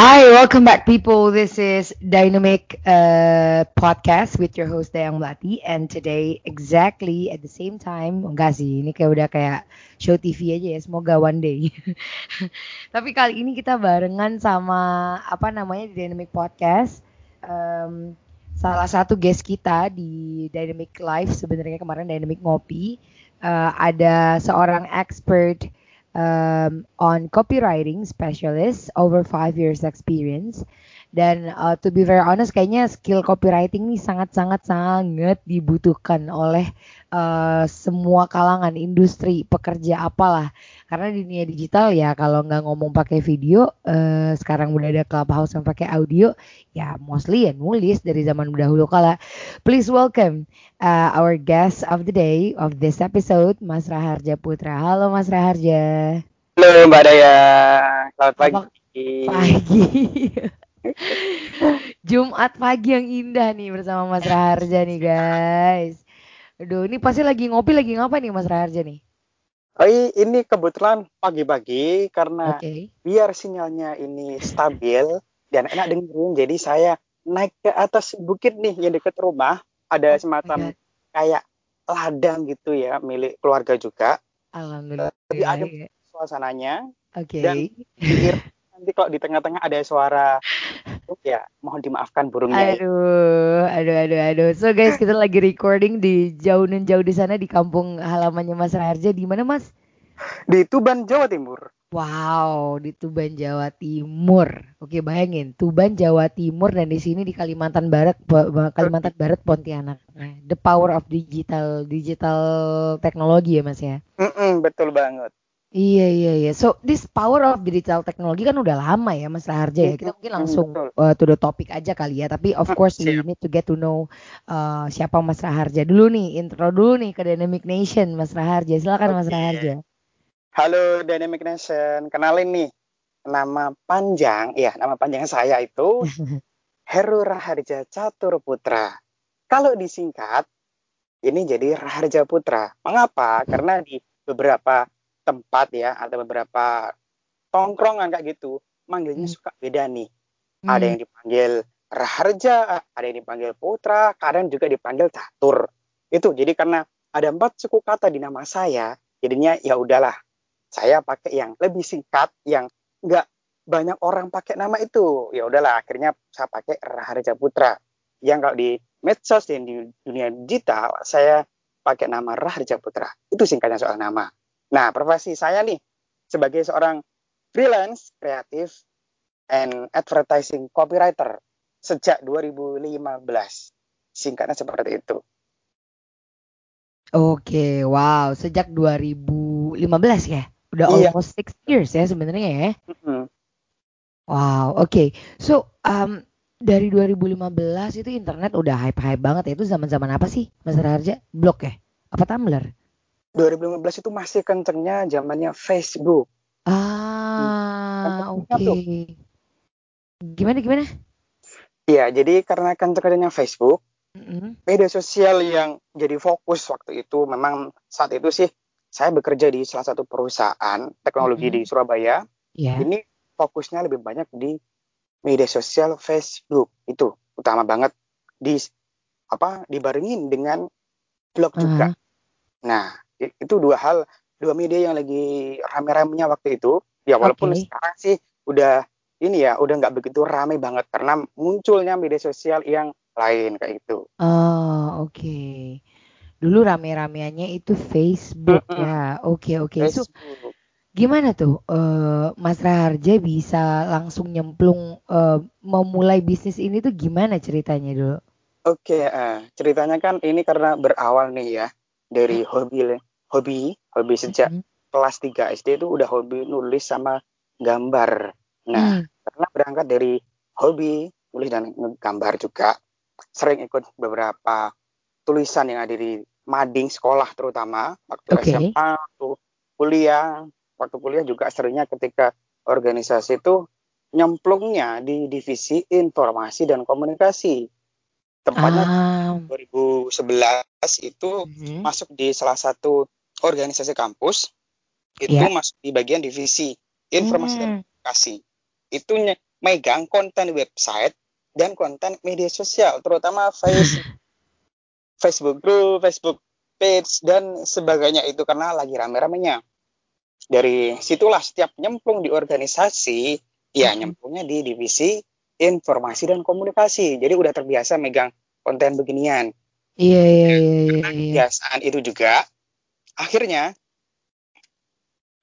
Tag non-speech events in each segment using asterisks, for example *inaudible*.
Hi, welcome back people. This is Dynamic uh, Podcast with your host Dayang Melati and today exactly at the same time, enggak sih, ini kayak udah kayak show TV aja ya, semoga one day. *laughs* Tapi kali ini kita barengan sama apa namanya di Dynamic Podcast. Um, salah satu guest kita di Dynamic Live sebenarnya kemarin Dynamic Ngopi uh, ada seorang expert um, on copywriting specialist over five years experience dan uh, to be very honest kayaknya skill copywriting ini sangat-sangat sangat dibutuhkan oleh uh, semua kalangan industri pekerja apalah. Karena di dunia digital ya kalau nggak ngomong pakai video uh, sekarang udah ada clubhouse yang pakai audio ya mostly ya nulis dari zaman dahulu kala. Please welcome uh, our guest of the day of this episode Mas Raharja Putra. Halo Mas Raharja. Halo Mbak Daya. Selamat pagi. pagi *laughs* Jumat pagi yang indah nih bersama Mas Raharja nih guys. Aduh, ini pasti lagi ngopi lagi ngapa nih Mas Raharja nih? Oh ini kebetulan pagi-pagi karena okay. biar sinyalnya ini stabil dan enak dengerin, jadi saya naik ke atas bukit nih yang dekat rumah ada Oh semacam kayak ladang gitu ya milik keluarga juga. Alhamdulillah. Lebih adem ya. suasananya Oke. dan *laughs* pikir nanti kalau di tengah-tengah ada suara ya mohon dimaafkan burungnya. ya. Aduh, aduh, aduh, aduh. So guys, kita lagi recording di jauh dan jauh di sana di kampung halamannya Mas Raharja. Di mana Mas? Di Tuban, Jawa Timur. Wow, di Tuban Jawa Timur. Oke, bayangin Tuban Jawa Timur dan di sini di Kalimantan Barat, Bo- Kalimantan Barat Pontianak. Nah, the power of digital, digital teknologi ya Mas ya. Mm-mm, betul banget. Iya iya iya. So this power of digital teknologi kan udah lama ya Mas Raharja ya. Kita mungkin Mm, langsung uh, to the topic aja kali ya. Tapi of Mm, course we need to get to know uh, siapa Mas Raharja dulu nih. Intro dulu nih ke Dynamic Nation Mas Raharja. Silakan Mas. Raharja. Halo Dynamic Nation, kenalin nih nama panjang, ya nama panjang saya itu *laughs* Heru Raharja Catur Putra. Kalau disingkat, ini jadi Raharja Putra. Mengapa? Karena di beberapa tempat ya atau beberapa tongkrongan kayak gitu, manggilnya Hmm. suka beda nih. Ada Hmm. yang dipanggil Raharja, ada yang dipanggil Putra, kadang juga dipanggil Catur. Itu jadi karena ada empat suku kata di nama saya, jadinya ya udahlah saya pakai yang lebih singkat yang nggak banyak orang pakai nama itu ya udahlah akhirnya saya pakai Raharja Putra yang kalau di medsos dan di dunia digital saya pakai nama Raharja Putra itu singkatnya soal nama nah profesi saya nih sebagai seorang freelance kreatif and advertising copywriter sejak 2015 singkatnya seperti itu Oke, wow. Sejak 2015 ya. Udah Iya. almost six years ya sebenarnya ya. Mm-mm. Wow, oke. So, um, dari 2015 itu internet udah hype-hype banget ya. Itu zaman-zaman apa sih, Mas Raharja? Blog ya? Apa Tumblr? 2015 itu masih kencengnya zamannya Facebook Ah, Hmm. oke. Gimana gimana? Iya, jadi karena kenceng-kencengnya Facebook, Mm-mm. media sosial yang jadi fokus waktu itu memang saat itu sih saya bekerja di salah satu perusahaan teknologi Mhm. di Surabaya. Ya. Ini fokusnya lebih banyak di media sosial Facebook itu utama banget di apa dibarengin dengan blog juga. Ah, Nah, itu dua hal, dua media yang lagi rame-ramenya waktu itu. Ya walaupun Oke. sekarang sih udah ini ya, udah nggak begitu rame banget karena munculnya media sosial yang lain kayak gitu. Oh, oke. dulu rame-rameannya itu Facebook Mm-mm. ya. Oke oke. So Facebook. gimana tuh eh, Mas Raharja bisa langsung nyemplung eh, memulai bisnis ini tuh gimana ceritanya dulu? Oke, eh, ceritanya kan ini karena berawal nih ya dari hobi hobi hobi sejak Mm-mm. kelas 3 SD itu udah hobi nulis sama gambar. Nah, Hmm. karena berangkat dari hobi nulis dan gambar juga sering ikut beberapa tulisan yang ada di mading sekolah terutama waktu Oke. SMA, waktu kuliah, waktu kuliah juga seringnya ketika organisasi itu nyemplungnya di divisi informasi dan komunikasi. Tempatnya Ah. 2011 itu Mhm. masuk di salah satu organisasi kampus itu Ya. masuk di bagian divisi informasi dan Hmm. komunikasi. Itu megang konten website dan konten media sosial, terutama face, *laughs* Facebook group, Facebook page dan sebagainya itu karena lagi rame-ramenya. Dari situlah setiap nyemplung di organisasi, ya Mhm. nyemplungnya di divisi informasi dan komunikasi. Jadi udah terbiasa megang konten beginian. Iya iya iya iya. iya. Kebiasaan itu juga akhirnya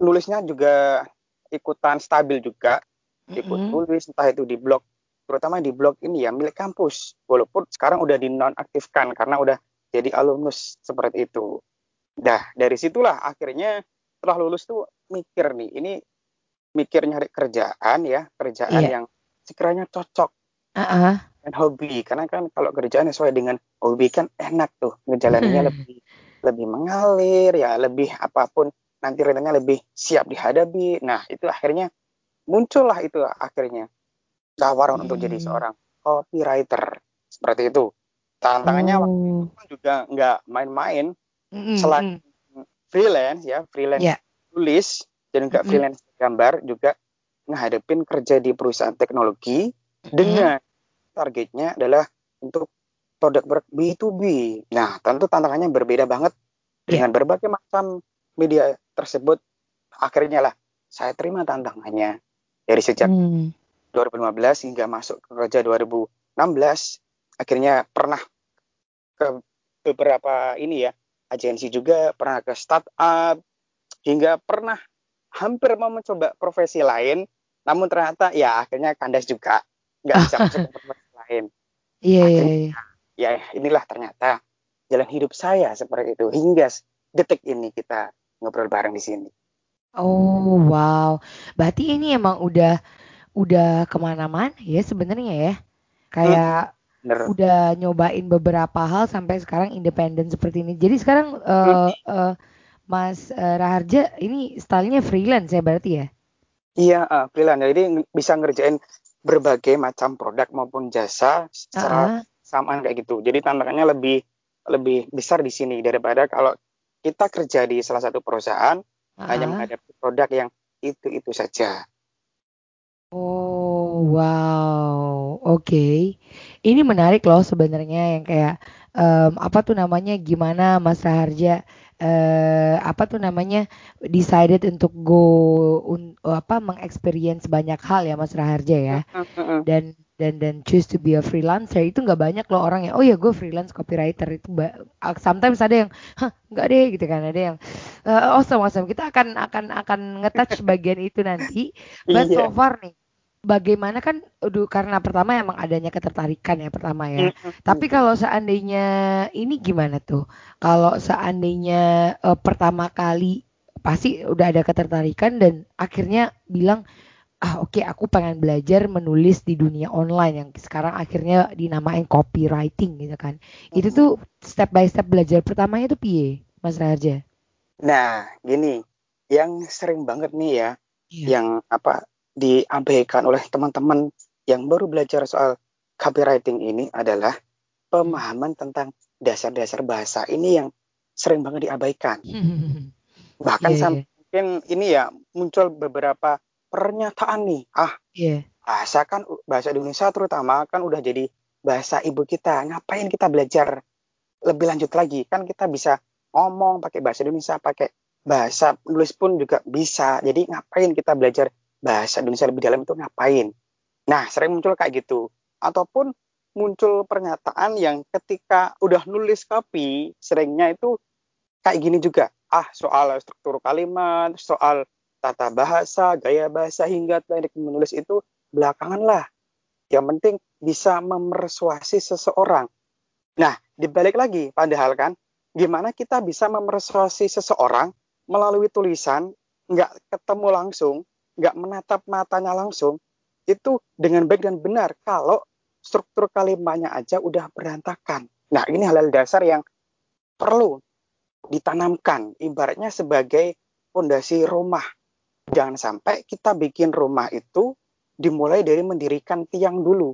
nulisnya juga ikutan stabil juga ikut Mm-mm. tulis entah itu di blog terutama di blog ini ya milik kampus walaupun sekarang udah dinonaktifkan karena udah jadi alumnus seperti itu dah dari situlah akhirnya setelah lulus tuh mikir nih ini mikir nyari kerjaan ya kerjaan Iya. yang sekiranya cocok ah. dan hobi karena kan kalau kerjaan sesuai dengan hobi kan enak tuh ngejalaninnya lebih lebih mengalir ya lebih apa pun nanti renanya lebih siap dihadapi nah itu akhirnya muncullah itu akhirnya tawaran untuk jadi Hmm. seorang copywriter seperti itu tantangannya waktu Oh. itu juga nggak main-main Mm-mm, selain mm. freelance ya freelance Ya. tulis dan juga Mm-mm. freelance gambar juga ngehadapin kerja di perusahaan teknologi dengan targetnya adalah untuk produk ber- B2B. Nah, tentu tantangannya berbeda banget Iya. dengan berbagai macam media tersebut. Akhirnya lah saya terima tantangannya dari sejak Hmm. 2015 hingga masuk ke kerja 2016. Akhirnya pernah ke beberapa ini ya agensi juga, pernah ke startup, hingga pernah hampir mau mencoba profesi lain, namun ternyata ya akhirnya kandas juga, nggak bisa *laughs* masuk ke profesi lain. Iya iya Akhirnya iya. Ya inilah ternyata jalan hidup saya seperti itu hingga detik ini kita ngobrol bareng di sini. Oh wow. Berarti ini emang udah udah ke mana-mana ya sebenarnya ya. Kayak Bener. udah nyobain beberapa hal sampai sekarang independen seperti ini. Jadi sekarang eh, eh, Mas eh, Raharja ini stylenya freelance ya berarti ya? Iya, uh, freelance. Jadi bisa ngerjain berbagai macam produk maupun jasa secara Ah, samaan kayak gitu. Jadi tantangannya lebih lebih besar di sini daripada kalau kita kerja di salah satu perusahaan ah, hanya menghadapi produk yang itu-itu saja. Oh, wow. Oke. Ini menarik loh sebenarnya yang kayak em, apa tuh namanya gimana Mas Raharja eh apa tuh namanya decided untuk go un, apa mengexperience banyak hal ya Mas Raharja ya. Dan dan dan choose to be a freelancer itu nggak banyak loh orang yang oh ya gue freelance copywriter itu sometimes ada yang hah nggak deh gitu kan. Ada yang eh, awesome awesome. Kita akan akan akan ngetouch *laughs* bagian itu nanti. But so Iya. far nih, bagaimana kan, aduh, karena pertama emang adanya ketertarikan ya pertama ya. Mm-mm. Tapi kalau seandainya ini gimana tuh? Kalau seandainya eh, pertama kali pasti udah ada ketertarikan dan akhirnya bilang ah oke aku pengen belajar menulis di dunia online yang sekarang akhirnya dinamain copywriting gitu kan. Itu tuh step by step belajar pertamanya tuh piye, Mas Raharja? Nah, gini, yang sering banget nih ya, Iya. yang apa diabaikan oleh teman-teman yang baru belajar soal copywriting ini adalah pemahaman tentang dasar-dasar bahasa ini yang sering banget diabaikan. *laughs* Bahkan Iya, sampai iya. mungkin ini ya muncul beberapa pernyataan nih, ah Iya. bahasa kan bahasa Indonesia terutama kan udah jadi bahasa ibu kita. Ngapain kita belajar lebih lanjut lagi? Kan kita bisa ngomong pakai bahasa Indonesia, pakai bahasa nulis pun juga bisa. Jadi ngapain kita belajar bahasa Indonesia lebih dalam itu ngapain? Nah, sering muncul kayak gitu. Ataupun muncul pernyataan yang ketika udah nulis copy seringnya itu kayak gini juga ah soal struktur kalimat soal tata bahasa gaya bahasa hingga teknik menulis itu belakangan lah yang penting bisa memersuasi seseorang nah dibalik lagi padahal kan gimana kita bisa memersuasi seseorang melalui tulisan nggak ketemu langsung nggak menatap matanya langsung itu dengan baik dan benar kalau struktur kalimatnya aja udah berantakan. Nah, ini hal-hal dasar yang perlu ditanamkan, ibaratnya sebagai fondasi rumah. Jangan sampai kita bikin rumah itu dimulai dari mendirikan tiang dulu,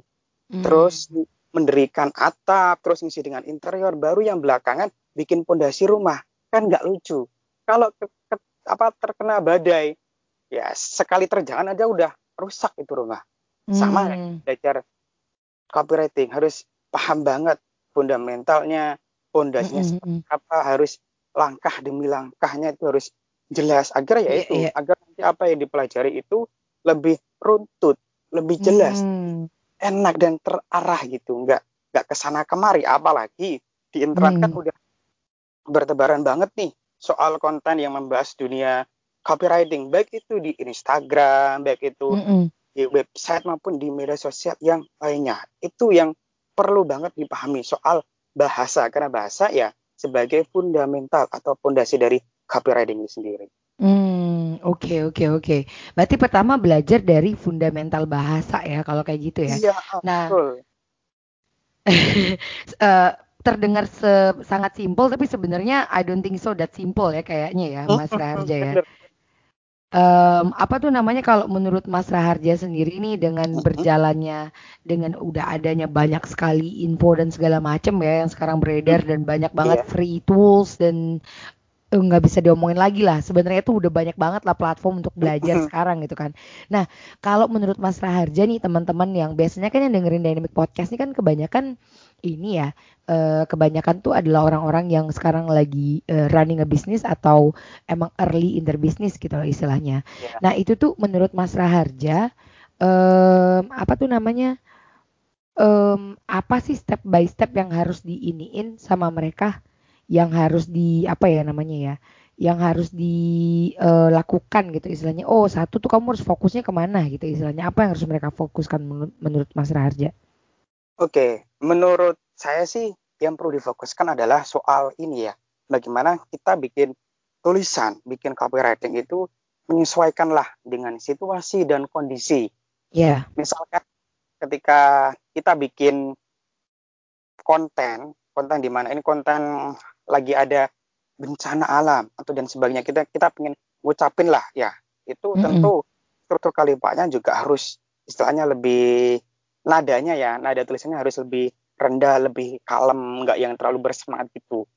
hmm. terus mendirikan atap, terus ngisi dengan interior, baru yang belakangan bikin fondasi rumah. Kan nggak lucu. Kalau ke, ke, apa terkena badai, ya sekali terjangan aja udah rusak itu rumah. Sama hmm. belajar copywriting harus paham banget fundamentalnya, fondasinya mm -hmm. apa, harus langkah demi langkahnya itu harus jelas agar ya yeah, itu yeah. agar nanti apa yang dipelajari itu lebih runtut, lebih jelas, mm. enak dan terarah gitu, nggak nggak ke sana kemari. Apalagi di internet mm. kan udah bertebaran banget nih soal konten yang membahas dunia copywriting, baik itu di Instagram, baik itu mm -hmm di website maupun di media sosial yang lainnya. Itu yang perlu banget dipahami soal bahasa karena bahasa ya sebagai fundamental atau fondasi dari copywriting ini sendiri. Hmm, oke okay, oke okay, oke. Okay. Berarti pertama belajar dari fundamental bahasa ya kalau kayak gitu ya. Iya, nah, betul. uh, *laughs* terdengar se sangat simpel tapi sebenarnya I don't think so that simple ya kayaknya ya Mas *laughs* Raharja ya um, apa tuh namanya kalau menurut Mas Raharja sendiri nih dengan berjalannya dengan udah adanya banyak sekali info dan segala macam ya yang sekarang beredar dan banyak banget yeah. free tools dan eh, nggak bisa diomongin lagi lah. Sebenarnya itu udah banyak banget lah platform untuk belajar sekarang gitu kan. Nah kalau menurut Mas Raharja nih teman-teman yang biasanya kan yang dengerin Dynamic Podcast ini kan kebanyakan ini ya uh, kebanyakan tuh adalah orang-orang yang sekarang lagi uh, running a business atau emang early in their business gitu loh istilahnya. Yeah. Nah itu tuh menurut Mas Raharja um, apa tuh namanya um, apa sih step by step yang harus diiniin sama mereka yang harus di apa ya namanya ya yang harus dilakukan uh, gitu istilahnya oh satu tuh kamu harus fokusnya ke mana gitu istilahnya apa yang harus mereka fokuskan menurut, menurut Mas Raharja? Oke, menurut saya sih yang perlu difokuskan adalah soal ini ya. Bagaimana kita bikin tulisan, bikin copywriting itu menyesuaikanlah dengan situasi dan kondisi. Iya. Yeah. Misalkan ketika kita bikin konten, konten di mana ini konten lagi ada bencana alam atau dan sebagainya, kita kita pengen ngucapin lah ya. Itu mm -hmm. tentu struktur kalimatnya juga harus istilahnya lebih nadanya ya, nada tulisannya harus lebih rendah, lebih kalem, nggak yang terlalu bersemangat gitu.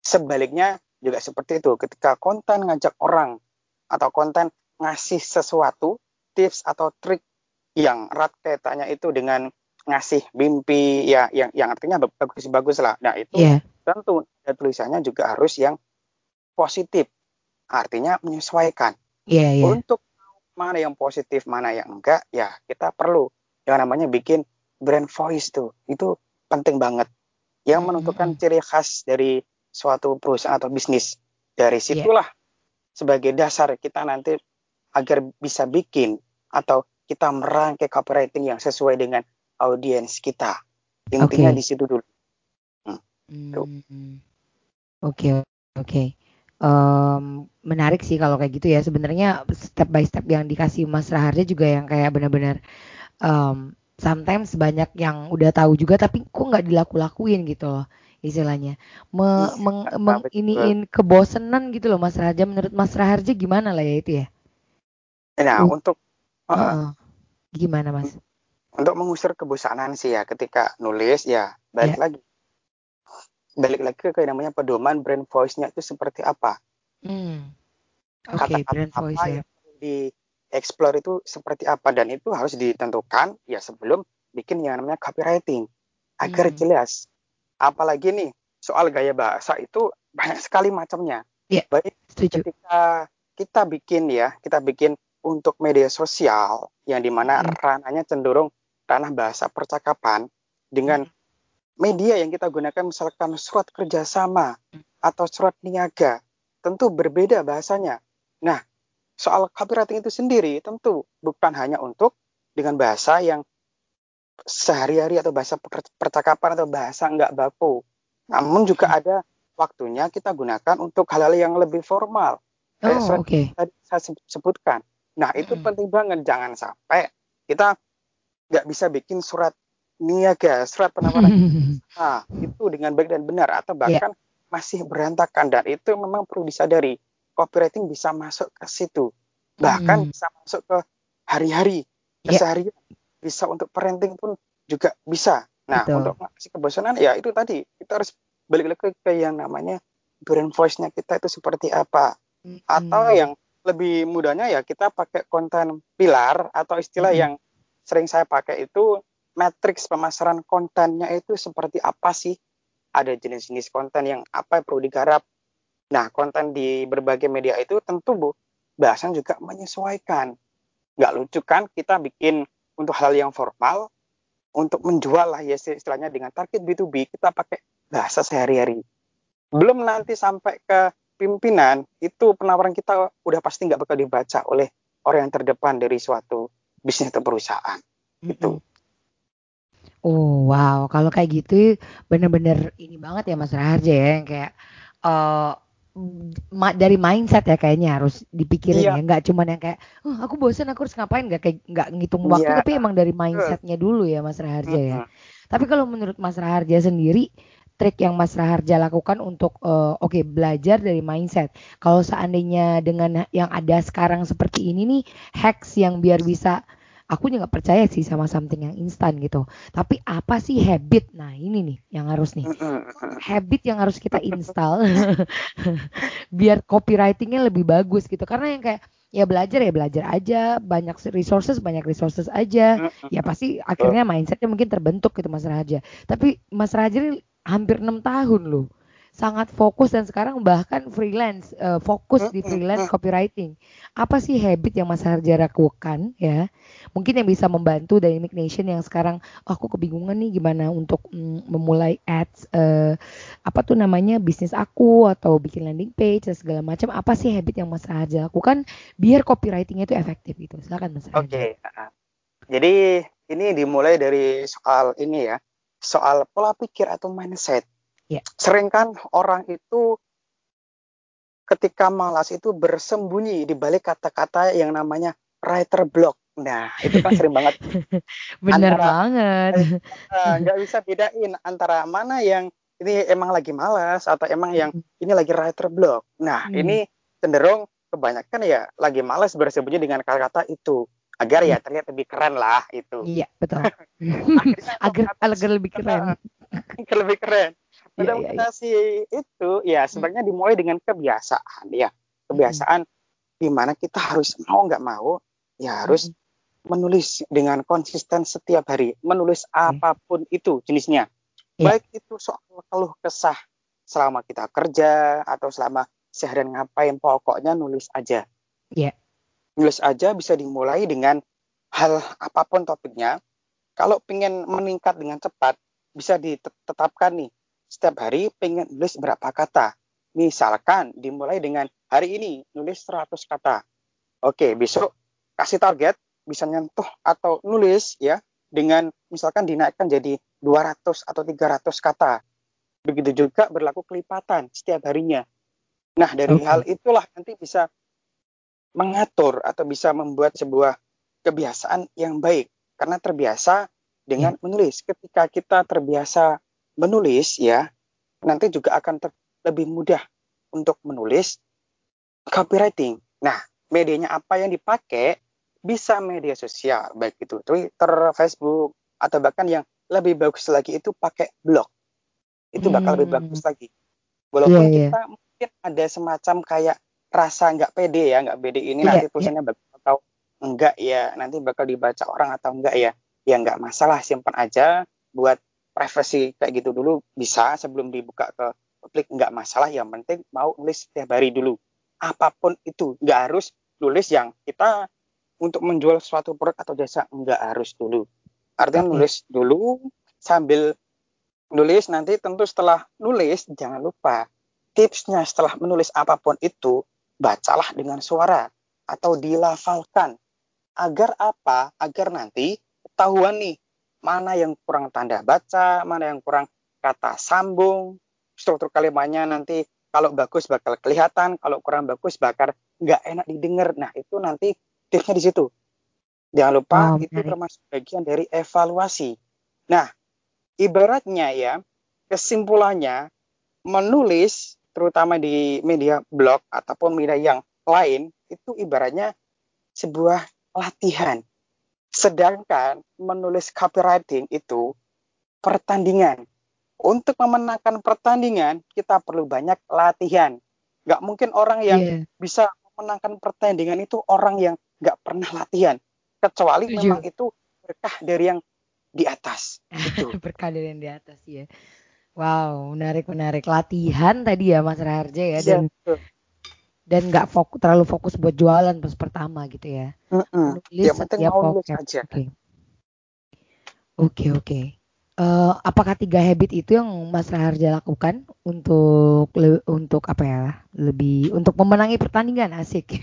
Sebaliknya juga seperti itu, ketika konten ngajak orang atau konten ngasih sesuatu, tips atau trik yang erat kaitannya itu dengan ngasih mimpi ya yang yang artinya bagus-bagus lah. Nah, itu yeah. tentu nada tulisannya juga harus yang positif. Artinya menyesuaikan. Yeah, yeah. Untuk mana yang positif, mana yang enggak, ya kita perlu yang namanya bikin brand voice tuh itu penting banget yang menentukan mm-hmm. ciri khas dari suatu perusahaan atau bisnis dari iya. situlah yeah. sebagai dasar kita nanti agar bisa bikin atau kita merangkai copywriting yang sesuai dengan audiens kita intinya okay. di situ dulu hmm. Oke hmm. oke okay. um, menarik sih kalau kayak gitu ya sebenarnya step by step yang dikasih Mas Raharja juga yang kayak benar-benar um, sometimes banyak yang udah tahu juga tapi kok nggak dilaku-lakuin gitu loh istilahnya. Me, iya, meng, meng iniin kebosenan gitu loh Mas Raja. Menurut Mas Raharja gimana lah ya itu ya? Nah uh, untuk uh, uh, gimana Mas? Untuk mengusir kebosanan sih ya ketika nulis ya balik yeah. lagi. Balik lagi ke namanya pedoman brand voice-nya itu seperti apa. Hmm. oke okay, brand voice ya. di explore itu seperti apa dan itu harus ditentukan ya sebelum bikin yang namanya copywriting agar hmm. jelas. Apalagi nih soal gaya bahasa itu *laughs* banyak sekali macamnya. Yeah, Baik setuju. ketika kita bikin ya, kita bikin untuk media sosial yang di mana hmm. ranahnya cenderung ranah bahasa percakapan, dengan media yang kita gunakan misalkan surat kerjasama atau surat niaga tentu berbeda bahasanya. Nah, soal copywriting itu sendiri tentu bukan hanya untuk dengan bahasa yang sehari-hari atau bahasa percakapan atau bahasa enggak baku. Namun juga ada waktunya kita gunakan untuk hal-hal yang lebih formal. Oh, oke. Okay. Tadi saya sebutkan. Nah, itu hmm. penting banget. Jangan sampai kita nggak bisa bikin surat niaga, surat penawaran *laughs* nah, itu dengan baik dan benar atau bahkan yeah. masih berantakan dan itu memang perlu disadari copywriting bisa masuk ke situ bahkan hmm. bisa masuk ke hari-hari ya. keseharian yeah. bisa untuk parenting pun juga bisa nah Betul. untuk mengatasi kebosanan ya itu tadi kita harus balik lagi ke yang namanya brand voice-nya kita itu seperti apa hmm. atau yang lebih mudahnya ya kita pakai konten pilar atau istilah hmm. yang sering saya pakai itu matriks pemasaran kontennya itu seperti apa sih? Ada jenis-jenis konten yang apa yang perlu digarap. Nah, konten di berbagai media itu tentu Bu, bahasan juga menyesuaikan. Nggak lucu kan kita bikin untuk hal yang formal, untuk menjual lah ya istilahnya dengan target B2B, kita pakai bahasa sehari-hari. Belum nanti sampai ke pimpinan, itu penawaran kita udah pasti nggak bakal dibaca oleh orang yang terdepan dari suatu bisnis atau perusahaan. Mm -hmm. Itu. Oh, wow. Kalau kayak gitu bener-bener ini banget ya Mas Raharja ya yang kayak uh, ma dari mindset ya kayaknya harus dipikirin iya. ya nggak cuma yang kayak oh, aku bosan aku harus ngapain nggak kayak nggak ngitung waktu iya. tapi emang dari mindsetnya dulu ya Mas Raharja ya. Tapi kalau menurut Mas Raharja sendiri trik yang Mas Raharja lakukan untuk uh, oke okay, belajar dari mindset. Kalau seandainya dengan yang ada sekarang seperti ini nih hacks yang biar bisa aku juga percaya sih sama something yang instan gitu. Tapi apa sih habit? Nah ini nih yang harus nih. Habit yang harus kita install *laughs* biar copywritingnya lebih bagus gitu. Karena yang kayak ya belajar ya belajar aja banyak resources banyak resources aja ya pasti akhirnya mindsetnya mungkin terbentuk gitu Mas Raja tapi Mas Raja ini hampir enam tahun loh sangat fokus dan sekarang bahkan freelance uh, fokus di freelance copywriting. Apa sih habit yang Mas Harja lakukan ya? Mungkin yang bisa membantu Dynamic Nation yang sekarang oh, aku kebingungan nih gimana untuk mm, memulai ads uh, apa tuh namanya bisnis aku atau bikin landing page dan segala macam. Apa sih habit yang Mas Harja lakukan biar copywritingnya itu efektif gitu? Silakan Mas Oke. Okay. Jadi ini dimulai dari soal ini ya, soal pola pikir atau mindset Ya. Sering kan orang itu ketika malas itu bersembunyi di balik kata-kata yang namanya writer block. Nah, itu kan sering banget. *laughs* Bener antara, banget. Eh, nggak uh, bisa bedain antara mana yang ini emang lagi malas atau emang yang hmm. ini lagi writer block. Nah, hmm. ini cenderung kebanyakan ya lagi malas bersembunyi dengan kata-kata itu agar ya hmm. terlihat lebih keren lah itu. Iya, betul. *laughs* *laughs* agar agar lebih keren. lebih keren. Adaptasi ya, ya, ya. itu ya hmm. sebenarnya dimulai dengan kebiasaan ya. Kebiasaan hmm. di mana kita harus mau nggak mau ya harus hmm. menulis dengan konsisten setiap hari, menulis hmm. apa pun itu jenisnya. Ya. Baik itu soal keluh kesah selama kita kerja atau selama seharian ngapain pokoknya nulis aja. Iya. Nulis aja bisa dimulai dengan hal apa pun topiknya. Kalau ingin meningkat dengan cepat bisa ditetapkan nih setiap hari pengen nulis berapa kata. Misalkan dimulai dengan hari ini nulis 100 kata. Oke, besok kasih target bisa nyentuh atau nulis ya dengan misalkan dinaikkan jadi 200 atau 300 kata. Begitu juga berlaku kelipatan setiap harinya. Nah, dari okay. hal itulah nanti bisa mengatur atau bisa membuat sebuah kebiasaan yang baik karena terbiasa dengan yeah. menulis. Ketika kita terbiasa menulis ya nanti juga akan lebih mudah untuk menulis copywriting. Nah, medianya apa yang dipakai bisa media sosial baik itu Twitter, Facebook atau bahkan yang lebih bagus lagi itu pakai blog. Itu bakal hmm. lebih bagus lagi. Walaupun yeah, yeah. kita mungkin ada semacam kayak rasa nggak pede ya, nggak pede ini yeah, nanti iya. tulisannya yeah. bakal atau enggak ya, nanti bakal dibaca orang atau enggak ya. Ya nggak masalah, simpan aja buat privasi kayak gitu dulu bisa sebelum dibuka ke publik nggak masalah. Yang penting mau nulis setiap hari dulu. Apa pun itu nggak harus nulis yang kita untuk menjual suatu produk atau jasa nggak harus dulu. Artinya nulis dulu sambil nulis nanti tentu setelah nulis jangan lupa tipsnya setelah menulis apa pun itu bacalah dengan suara atau dilafalkan. Agar apa? Agar nanti ketahuan nih mana yang kurang tanda baca, mana yang kurang kata sambung, struktur kalimatnya nanti kalau bagus bakal kelihatan, kalau kurang bagus bakal nggak enak didengar. Nah itu nanti tipsnya di situ. Jangan lupa oh, itu termasuk bagian dari evaluasi. Nah, ibaratnya ya, kesimpulannya menulis terutama di media blog ataupun media yang lain itu ibaratnya sebuah latihan. Sedangkan menulis copywriting itu pertandingan. Untuk memenangkan pertandingan kita perlu banyak latihan. Gak mungkin orang yang yeah. bisa memenangkan pertandingan itu orang yang gak pernah latihan kecuali Tujuh. memang itu berkah dari yang di atas. Itu. *laughs* berkah dari yang di atas ya. Wow, menarik menarik latihan tadi ya Mas Raharja ya dan ya, dan nggak fokus terlalu fokus buat jualan pas pertama gitu ya. Mm -mm. Nulis ya, nulis aja. Oke oke. oke. Uh, apakah tiga habit itu yang Mas Raharja lakukan untuk untuk apa ya lebih untuk memenangi pertandingan asik? *laughs*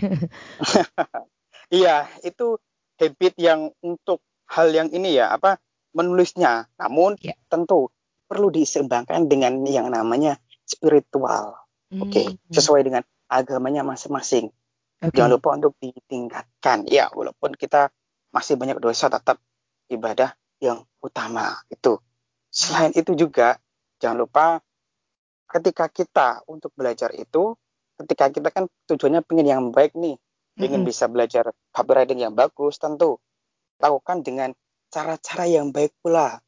iya itu habit yang untuk hal yang ini ya apa menulisnya. Namun yeah. tentu perlu diseimbangkan dengan yang namanya spiritual. Hmm. Oke, okay, sesuai dengan agamanya masing-masing. Okay. Jangan lupa untuk ditingkatkan. Ya, walaupun kita masih banyak dosa tetap ibadah yang utama itu. Selain itu juga jangan lupa ketika kita untuk belajar itu, ketika kita kan tujuannya pengen yang baik nih, ingin mm -hmm. bisa belajar copywriting yang bagus, tentu lakukan dengan cara-cara yang baik pula.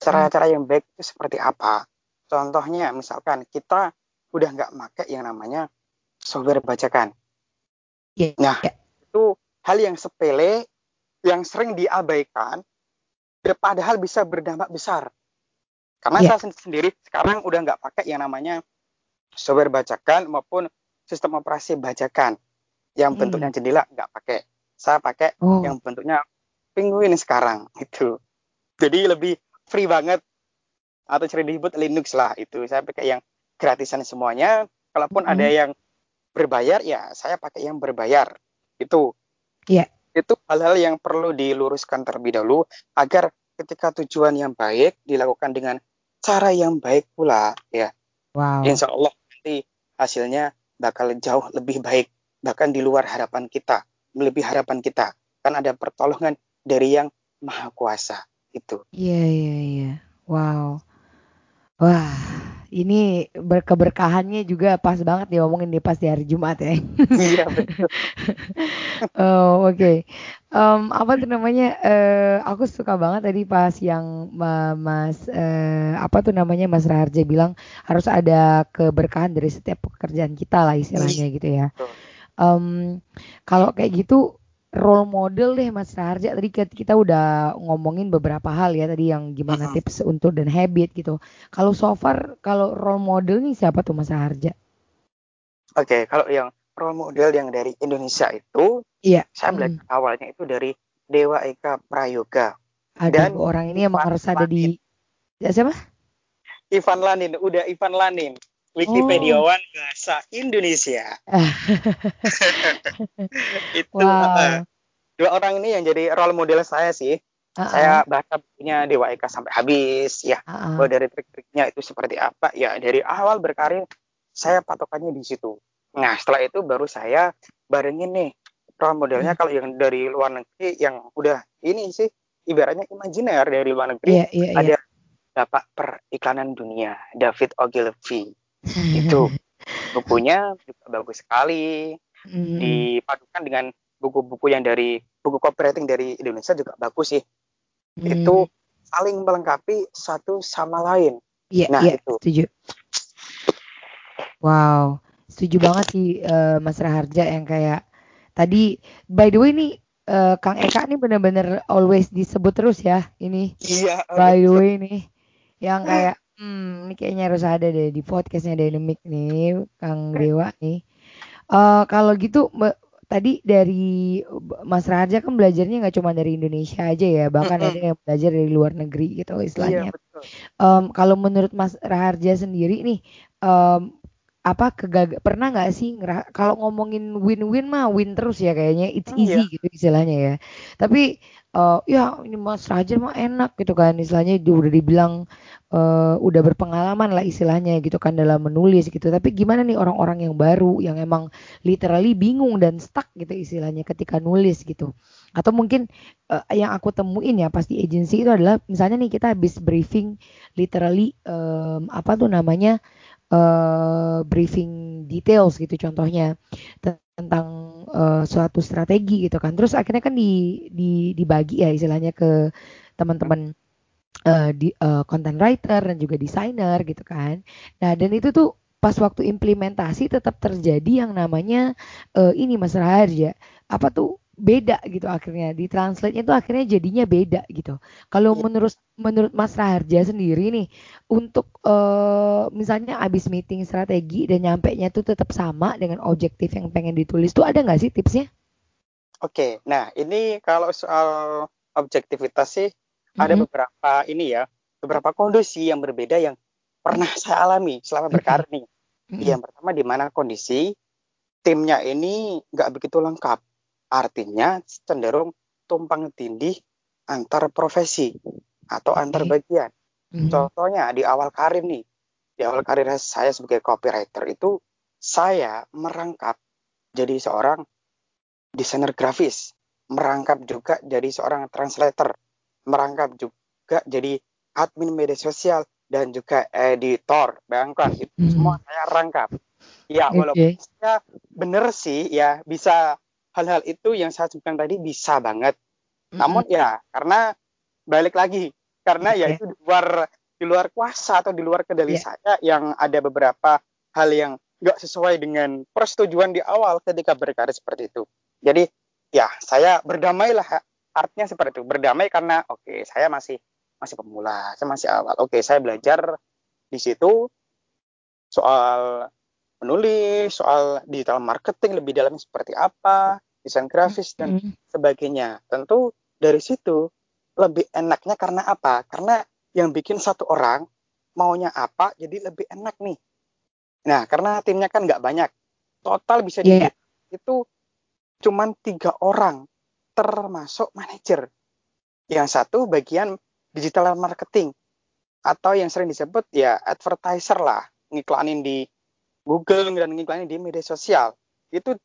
Cara-cara yang baik itu seperti apa? Contohnya, misalkan kita udah nggak pakai yang namanya software bacakan. Yeah. Nah, yeah. itu hal yang sepele, yang sering diabaikan, padahal bisa berdampak besar. Karena yeah. saya sendiri sekarang udah nggak pakai yang namanya software bacakan maupun sistem operasi bacakan yang hmm. bentuknya jendela nggak pakai saya pakai oh. yang bentuknya penguin sekarang itu jadi lebih free banget atau cari disebut Linux lah itu saya pakai yang gratisan semuanya kalaupun hmm. ada yang berbayar ya saya pakai yang berbayar itu yeah. itu hal-hal yang perlu diluruskan terlebih dahulu agar ketika tujuan yang baik dilakukan dengan cara yang baik pula ya wow. insya Allah nanti hasilnya bakal jauh lebih baik bahkan di luar harapan kita, melebihi harapan kita. Kan ada pertolongan dari yang maha kuasa itu. Iya, iya, iya. Wow. Wah, ini berkeberkahannya juga pas banget diomongin di pas di hari Jumat ya. Iya *laughs* betul. oh oke. Okay. Um, apa tuh namanya? Uh, aku suka banget tadi pas yang uh, Mas uh, apa tuh namanya Mas Raharja bilang harus ada keberkahan dari setiap pekerjaan kita lah istilahnya gitu ya. Um, kalau kayak gitu role model deh Mas Raharja tadi kita udah ngomongin beberapa hal ya tadi yang gimana tips untuk dan habit gitu. Kalau so far kalau role model nih siapa tuh Mas Raharja? Oke, okay, kalau yang role model yang dari Indonesia itu, iya. saya belajar hmm. awalnya itu dari Dewa Eka Prayoga. Ada Dan orang ini emang harus ada di ya siapa? Ivan Lanin, udah Ivan Lanin. Wikipediawan oh. bahasa Indonesia. *laughs* itu wow. dua orang ini yang jadi role model saya sih. Uh -uh. Saya baca bukunya Dewa Eka sampai habis ya. Uh -uh. dari trik-triknya itu seperti apa ya dari awal berkarir saya patokannya di situ. Nah setelah itu baru saya barengin nih role modelnya uh. kalau yang dari luar negeri yang udah ini sih ibaratnya imajiner dari luar negeri yeah, yeah, iya. ada yeah. Bapak Periklanan Dunia David Ogilvy itu. *laughs* Bukunya juga bagus sekali. Hmm. dipadukan dengan buku-buku yang dari buku copywriting dari Indonesia juga bagus sih. Hmm. itu saling melengkapi satu sama lain. Yeah, nah yeah, itu. setuju. Wow setuju banget sih uh, Mas Raharja yang kayak tadi by the way nih uh, Kang Eka nih bener-bener always disebut terus ya ini. Iya by the way nih yang kayak Hmm, ini kayaknya harus ada deh di podcastnya Dynamic nih, Kang Dewa nih. Uh, kalau gitu tadi dari Mas Raja kan belajarnya nggak cuma dari Indonesia aja ya, bahkan ada yang belajar dari luar negeri gitu istilahnya. Iya, Um, kalau menurut Mas Raharja sendiri nih, um, apa kegagal pernah nggak sih kalau ngomongin win-win mah win terus ya kayaknya it's hmm, easy iya. gitu istilahnya ya. Tapi uh, ya ini Mas Raja mah enak gitu kan istilahnya udah dibilang uh, udah berpengalaman lah istilahnya gitu kan dalam menulis gitu. Tapi gimana nih orang-orang yang baru yang emang literally bingung dan stuck gitu istilahnya ketika nulis gitu. Atau mungkin uh, yang aku temuin ya pasti agency itu adalah misalnya nih kita habis briefing literally um, apa tuh namanya uh, briefing details gitu contohnya tentang uh, suatu strategi gitu kan. Terus akhirnya kan di, di dibagi ya istilahnya ke teman-teman uh, di uh, content writer dan juga desainer gitu kan. Nah, dan itu tuh pas waktu implementasi tetap terjadi yang namanya uh, ini Mas Raharja. Apa tuh beda gitu akhirnya di translate-nya itu akhirnya jadinya beda gitu. Kalau yeah. menurut menurut Mas Raharja sendiri nih untuk uh, misalnya abis meeting strategi dan nyampe nya tuh tetap sama dengan objektif yang pengen ditulis tuh ada nggak sih tipsnya? Oke, okay. nah ini kalau soal objektivitas sih mm-hmm. ada beberapa ini ya beberapa kondisi yang berbeda yang pernah saya alami selama berkarir nih. Mm-hmm. Yang pertama di mana kondisi timnya ini nggak begitu lengkap Artinya cenderung tumpang tindih antar profesi atau okay. antar bagian. Mm-hmm. Contohnya di awal karir nih, di awal karir saya sebagai copywriter itu saya merangkap jadi seorang desainer grafis, merangkap juga jadi seorang translator, merangkap juga jadi admin media sosial dan juga editor. Bayangkan itu mm-hmm. semua saya rangkap. Ya, walaupun okay. saya benar sih ya bisa hal-hal itu yang saya sebutkan tadi bisa banget. Mm-hmm. Namun ya karena balik lagi karena okay. ya itu di luar di luar kuasa atau di luar kendali yeah. saya yang ada beberapa hal yang nggak sesuai dengan persetujuan di awal ketika berkarir seperti itu. Jadi ya saya berdamailah artinya seperti itu berdamai karena oke okay, saya masih masih pemula saya masih awal oke okay, saya belajar di situ soal menulis, soal digital marketing lebih dalamnya seperti apa, desain grafis dan sebagainya. Tentu dari situ lebih enaknya karena apa? Karena yang bikin satu orang maunya apa jadi lebih enak nih. Nah, karena timnya kan nggak banyak. Total bisa yeah. itu cuman tiga orang termasuk manajer. Yang satu bagian digital marketing atau yang sering disebut ya advertiser lah, ngiklanin di Google dan ngiklanin di media sosial itu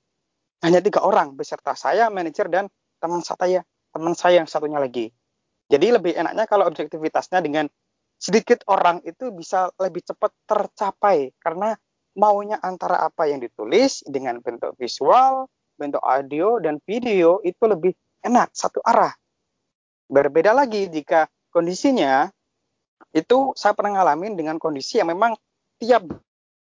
hanya tiga orang beserta saya, manajer dan teman saya, teman saya yang satunya lagi. Jadi lebih enaknya kalau objektivitasnya dengan sedikit orang itu bisa lebih cepat tercapai karena maunya antara apa yang ditulis dengan bentuk visual, bentuk audio dan video itu lebih enak satu arah. Berbeda lagi jika kondisinya itu saya pernah ngalamin dengan kondisi yang memang tiap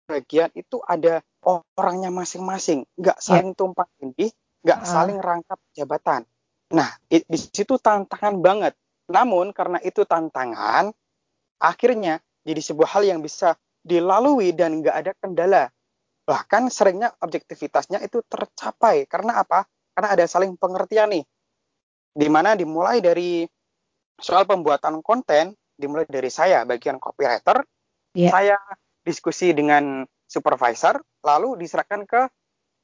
bagian itu ada orangnya masing-masing, nggak ya. saling yeah. tumpang tindih, nggak uh. saling rangkap jabatan. Nah, di, di situ tantangan banget. Namun karena itu tantangan, akhirnya jadi sebuah hal yang bisa dilalui dan nggak ada kendala. Bahkan seringnya objektivitasnya itu tercapai. Karena apa? Karena ada saling pengertian nih. Di mana dimulai dari soal pembuatan konten, dimulai dari saya bagian copywriter, yeah. saya diskusi dengan supervisor, lalu diserahkan ke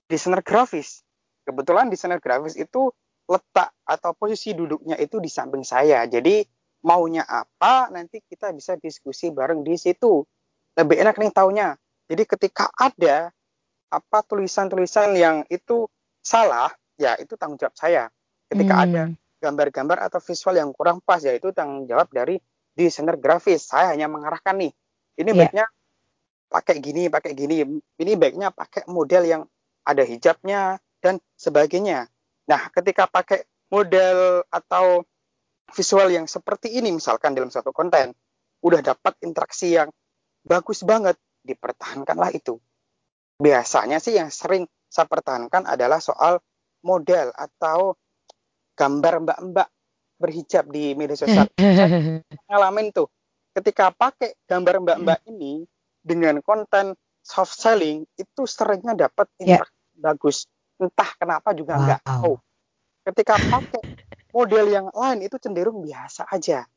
desainer grafis. Kebetulan desainer grafis itu letak atau posisi duduknya itu di samping saya. Jadi maunya apa nanti kita bisa diskusi bareng di situ. Lebih enak nih taunya. Jadi ketika ada apa tulisan-tulisan yang itu salah, ya itu tanggung jawab saya. Ketika hmm. ada gambar-gambar atau visual yang kurang pas, ya itu tanggung jawab dari desainer grafis. Saya hanya mengarahkan nih. Ini yeah. baiknya pakai gini, pakai gini. Ini baiknya pakai model yang ada hijabnya dan sebagainya. Nah, ketika pakai model atau visual yang seperti ini misalkan dalam satu konten, udah dapat interaksi yang bagus banget, dipertahankanlah itu. Biasanya sih yang sering saya pertahankan adalah soal model atau gambar mbak-mbak berhijab di media sosial. *laughs* ngalamin tuh, ketika pakai gambar mbak-mbak ini, dengan konten soft selling itu seringnya dapat yeah. bagus. Entah kenapa juga nggak Wow. tahu. Ketika pakai model yang lain itu cenderung biasa aja.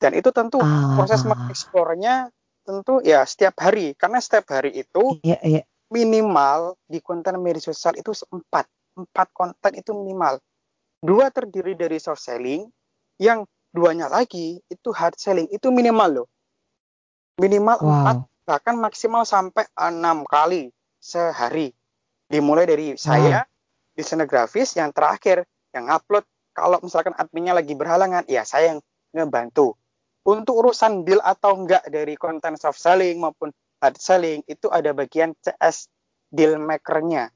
Dan itu tentu Ah, proses mengeksplornya tentu ya setiap hari. Karena setiap hari itu Iya, iya. minimal di konten media sosial itu empat. Empat konten itu minimal. Dua terdiri dari soft selling yang duanya lagi itu hard selling. Itu minimal loh. Minimal empat Wow. Bahkan maksimal sampai enam kali sehari. Dimulai dari saya desainer grafis yang terakhir yang upload. Kalau misalkan adminnya lagi berhalangan ya saya yang ngebantu. Untuk urusan deal atau enggak dari konten soft selling maupun hard selling itu ada bagian CS deal makernya.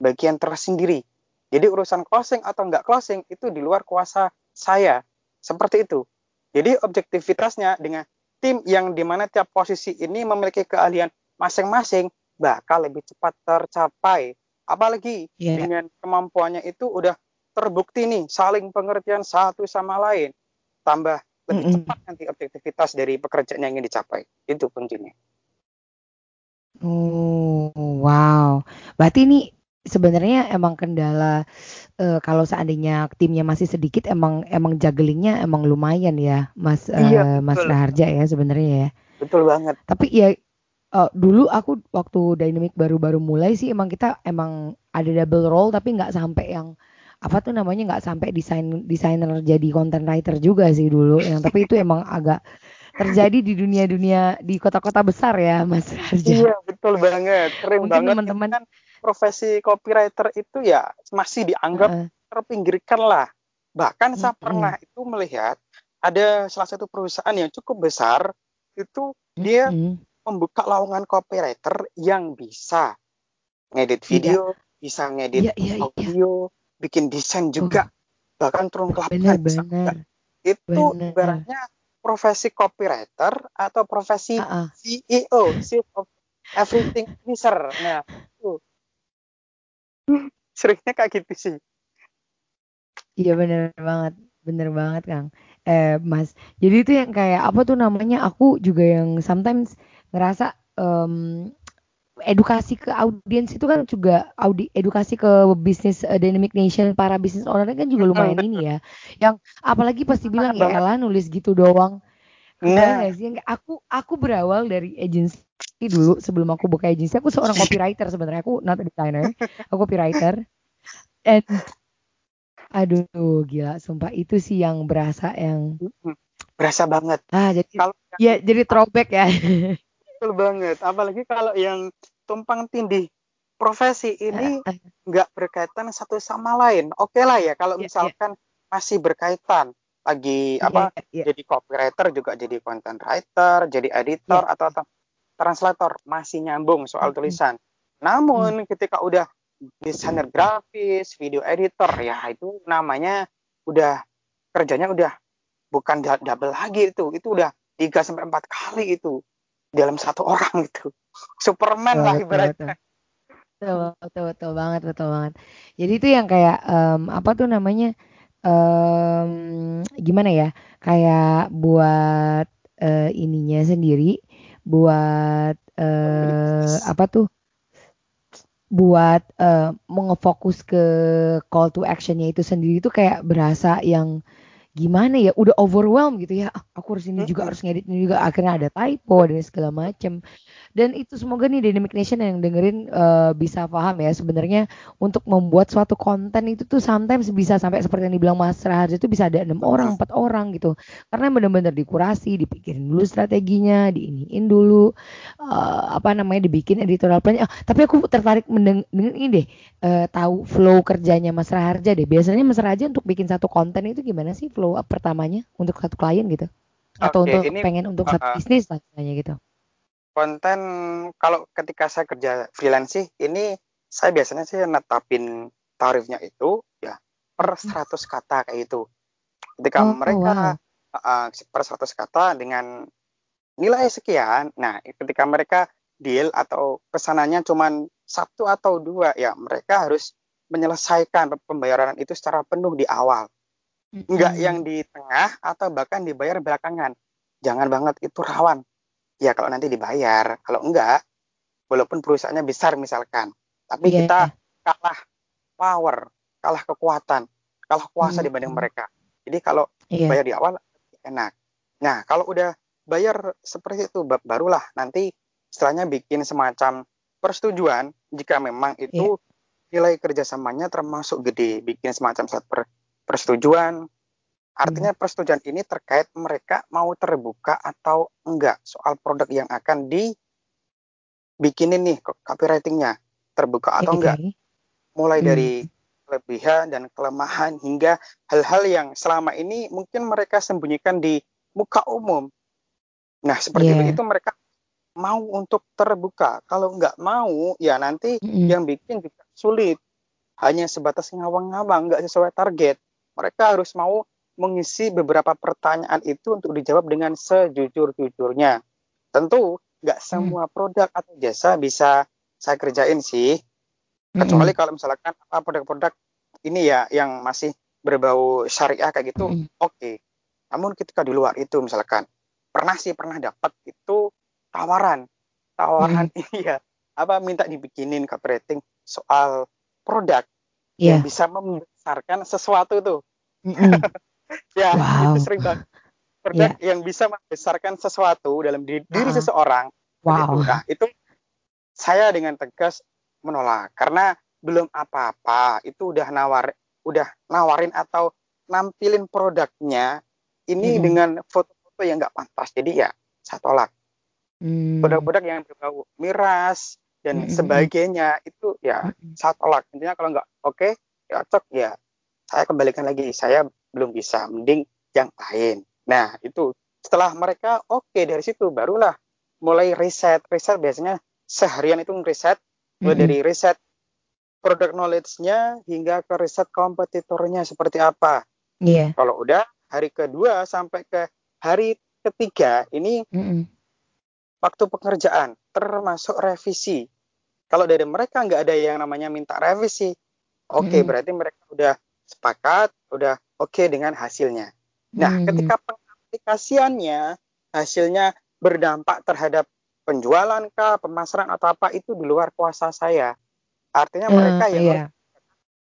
Bagian tersendiri. Jadi urusan closing atau enggak closing itu di luar kuasa saya. Seperti itu. Jadi objektivitasnya dengan tim yang di mana tiap posisi ini memiliki keahlian masing-masing bakal lebih cepat tercapai apalagi Iya. dengan kemampuannya itu udah terbukti nih saling pengertian satu sama lain tambah lebih Mm-mm. cepat nanti objektivitas dari pekerjaan yang ingin dicapai itu kuncinya Oh, wow. Berarti ini sebenarnya emang kendala eh, kalau seandainya timnya masih sedikit emang emang jugglingnya emang lumayan ya, Mas Iya, eh, Mas. Raharja ya sebenarnya ya. betul banget Tapi ya eh, dulu aku waktu Dynamic baru-baru mulai sih emang kita emang ada double role tapi nggak sampai yang apa tuh namanya nggak sampai desain desainer jadi content writer juga sih dulu yang tapi itu emang agak terjadi di dunia-dunia di kota-kota besar ya Mas Raharja. iya betul banget keren Mungkin banget teman-teman kan profesi copywriter itu ya masih dianggap Heeh. terpinggirkan lah bahkan saya pernah itu melihat ada salah satu perusahaan yang cukup besar itu dia membuka lowongan copywriter yang bisa ngedit Iya. video, bisa ngedit Iya, iya, iya. audio, bikin desain juga, bahkan turun ke lapangan bisa. Itu bener. ibaratnya profesi copywriter atau profesi Ah, ah. CEO, Chief of Everything Officer. Nah, itu *laughs* seringnya kayak gitu sih. Iya bener banget, bener banget Kang. Eh Mas, jadi itu yang kayak apa tuh namanya? Aku juga yang sometimes ngerasa em, edukasi ke audiens itu kan juga audi edukasi ke bisnis eh, Dynamic Nation para bisnis owner kan juga lumayan ini ya. Yang apalagi pasti bilang ya. Ella nulis gitu doang. Nah, sih? Aku aku berawal dari agency dulu sebelum aku buka agency aku seorang copywriter sebenarnya aku not a designer, aku copywriter. And aduh gila, sumpah itu sih yang berasa yang berasa banget. ah jadi Kalau yang ya jadi throwback ya. betul banget, apalagi kalau yang tumpang tindih profesi ini nggak berkaitan satu sama lain. Oke lah ya, kalau Iya, iya. misalkan masih berkaitan, lagi apa Iya, iya. jadi copywriter juga jadi content writer, jadi editor Iya. atau tra- translator masih nyambung soal tulisan. Namun ketika udah desainer grafis, video editor, ya itu namanya udah kerjanya udah bukan double lagi itu, itu udah 3 sampai empat kali itu dalam satu orang itu. Superman Betul, lah betul, ibaratnya. Betul, betul, betul banget, betul banget. Jadi itu yang kayak em, apa tuh namanya? em, gimana ya? Kayak buat eh, ininya sendiri, buat eh, apa tuh? Buat eh, mengefokus ke call to actionnya itu sendiri itu kayak berasa yang gimana ya? Udah overwhelmed gitu ya. Ah, Aku harus ini juga, harus ngedit ini juga. Akhirnya ada typo dan segala macem. Dan itu semoga nih Dynamic Nation yang dengerin eh, bisa paham ya sebenarnya untuk membuat suatu konten itu tuh sometimes bisa sampai seperti yang dibilang Mas Raharjo itu bisa ada enam orang, empat orang gitu. Karena benar-benar dikurasi, dipikirin dulu strateginya, diiniin dulu eh, apa namanya dibikin editorial plan. Ah, tapi aku tertarik mendeng dengan ini deh eh, tahu flow kerjanya Mas Raharja deh. Biasanya Mas Raharja untuk bikin satu konten itu gimana sih flow up pertamanya untuk satu klien gitu? Atau Oke, untuk ini pengen untuk satu uh, uh, bisnis lah gitu. Konten kalau ketika saya kerja freelance sih ini saya biasanya sih netapin tarifnya itu ya per 100 kata kayak itu. Ketika Oh, mereka wow. uh, per 100 kata dengan nilai sekian, nah ketika mereka deal atau pesanannya cuman satu atau dua, ya mereka harus menyelesaikan pembayaran itu secara penuh di awal. Enggak yang Mm-mm. di tengah atau bahkan dibayar belakangan. Jangan banget itu rawan. Ya kalau nanti dibayar, kalau enggak, walaupun perusahaannya besar misalkan, tapi Iya. kita kalah power, kalah kekuatan, kalah kuasa Hmm. dibanding mereka. Jadi kalau Iya. bayar di awal enak. Nah, kalau udah bayar seperti itu ba- barulah nanti setelahnya bikin semacam persetujuan jika memang itu nilai kerjasamanya termasuk gede, bikin semacam surat per- persetujuan. Artinya persetujuan ini terkait mereka mau terbuka atau enggak soal produk yang akan dibikinin nih co- copywritingnya terbuka atau enggak mulai Hmm. dari kelebihan dan kelemahan hingga hal-hal yang selama ini mungkin mereka sembunyikan di muka umum. Nah, seperti Iya. itu mereka mau untuk terbuka. Kalau nggak mau, ya nanti Mm-mm. yang bikin juga sulit. Hanya sebatas ngawang-ngawang, nggak sesuai target. Mereka harus mau mengisi beberapa pertanyaan itu untuk dijawab dengan sejujur-jujurnya. Tentu nggak Hmm. semua produk atau jasa bisa saya kerjain sih kecuali kalau misalkan apa produk-produk ini ya yang masih berbau syariah kayak gitu Mm-mm. oke namun ketika di luar itu misalkan pernah sih pernah dapat itu tawaran tawaran *laughs* iya apa minta dibikinin copywriting soal produk Iya. yang bisa membesarkan sesuatu tuh Mm-mm. *laughs* ya Wow. itu sering banget produk yang bisa membesarkan sesuatu dalam diri, diri Ah. seseorang Wow. Gitu. Nah, itu saya dengan tegas menolak karena belum apa-apa. Itu udah nawar udah nawarin atau nampilin produknya ini Mm-mm. dengan foto-foto yang nggak pantas. Jadi ya saya tolak. Hmm. Produk-produk yang berbau miras dan Mm-mm. sebagainya itu ya saya tolak. Intinya kalau nggak oke, ya cocok ya saya kembalikan lagi. Saya belum bisa, mending yang lain. Nah, itu setelah mereka oke dari situ barulah mulai riset. Riset biasanya seharian itu riset mulai Mm-mm. dari riset produk knowledge-nya hingga ke riset kompetitornya seperti apa. Iya. Kalau udah hari kedua sampai ke hari ketiga ini Mm-mm. waktu pekerjaan termasuk revisi. Kalau dari mereka nggak ada yang namanya minta revisi, oke Mm-mm. berarti mereka udah sepakat, udah oke dengan hasilnya. Nah, Mm-mm. ketika pengaplikasiannya hasilnya berdampak terhadap penjualan kah, pemasaran atau apa itu di luar kuasa saya. Artinya mereka Eh, yang iya.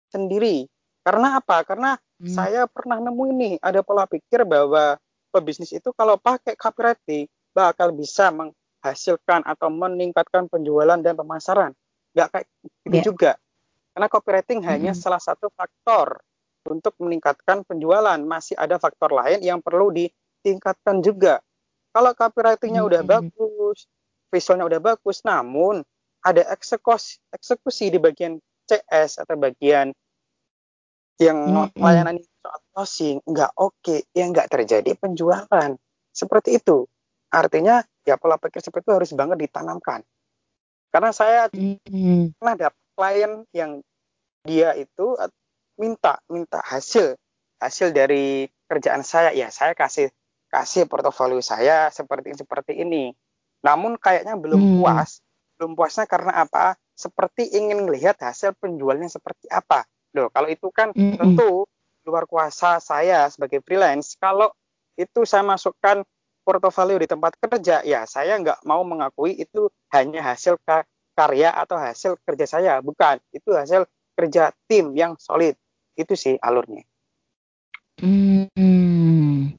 sendiri. Karena apa? Karena Hmm. saya pernah nemu ini ada pola pikir bahwa pebisnis itu kalau pakai copywriting bakal bisa menghasilkan atau meningkatkan penjualan dan pemasaran. Nggak kayak gitu Iya. juga. Karena copywriting hanya Mm-mm. salah satu faktor untuk meningkatkan penjualan. Masih ada faktor lain yang perlu ditingkatkan juga. Kalau copywritingnya udah Mm-mm. bagus, visualnya udah bagus, namun ada eksekusi, eksekusi di bagian CS atau bagian yang Mm-mm. layanan soal closing nggak oke, ya nggak terjadi penjualan. Seperti itu. Artinya ya pola pikir seperti itu harus banget ditanamkan. Karena saya Mm-mm. pernah dapat klien yang dia itu minta minta hasil hasil dari kerjaan saya. Ya saya kasih kasih portofolio saya seperti seperti ini. Namun kayaknya belum Hmm. puas. Belum puasnya karena apa? Seperti ingin melihat hasil penjualnya seperti apa. Loh kalau itu kan Mm-mm. tentu luar kuasa saya sebagai freelance. Kalau itu saya masukkan portofolio di tempat kerja ya saya nggak mau mengakui itu hanya hasil ka- karya atau hasil kerja saya. Bukan. Itu hasil kerja tim yang solid itu sih alurnya Hmm.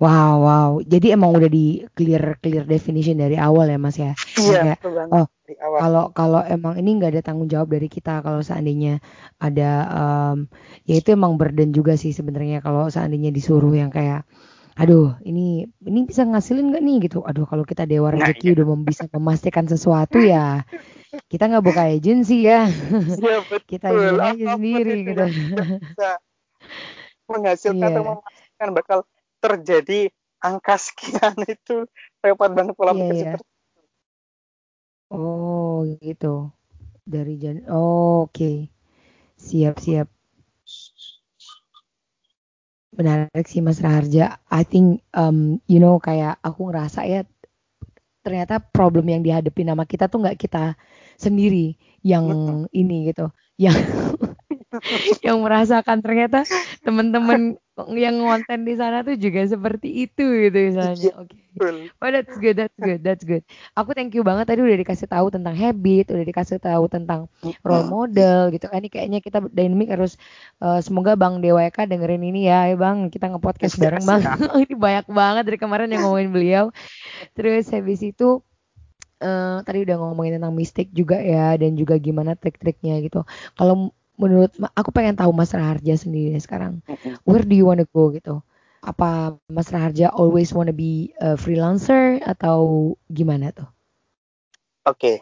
Wow, wow. Jadi emang udah di clear clear definition dari awal ya, Mas ya. iya Kayak, oh, Kalau kalau emang ini nggak ada tanggung jawab dari kita kalau seandainya ada em, ya itu emang burden juga sih sebenarnya kalau seandainya disuruh yang kayak aduh ini ini bisa ngasilin nggak nih gitu aduh kalau kita dewa Nah, rezeki iya. udah bisa memastikan sesuatu ya kita nggak buka agensi ya Iya betul. kita ini aja sendiri itu gitu menghasilkan atau Iya. memastikan bakal terjadi angka sekian *laughs* itu repot banget pola Iya, pikir iya. seperti oh gitu dari jan oh, oke siap siap menarik sih Mas Raharja. I think um, you know kayak aku ngerasa ya ternyata problem yang dihadapi nama kita tuh nggak kita sendiri yang ini gitu, yang *laughs* yang merasakan ternyata teman-teman yang ngonten di sana tuh juga seperti itu gitu misalnya. Oke. Okay. Oh that's good, that's good, that's good. Aku thank you banget tadi udah dikasih tahu tentang habit, udah dikasih tahu tentang role model gitu kan. Ini kayaknya kita dynamic harus uh, semoga Bang Dewa Eka dengerin ini ya, ya Bang. Kita nge-podcast *laughs* bareng Bang. *laughs* ini banyak banget dari kemarin yang ngomongin beliau. Terus habis itu uh, tadi udah ngomongin tentang mistik juga ya dan juga gimana trik-triknya gitu. Kalau menurut aku pengen tahu Mas Raharja sendiri sekarang. Where do you wanna go gitu? Apa Mas Raharja always wanna be a freelancer atau gimana tuh? Oke. Okay.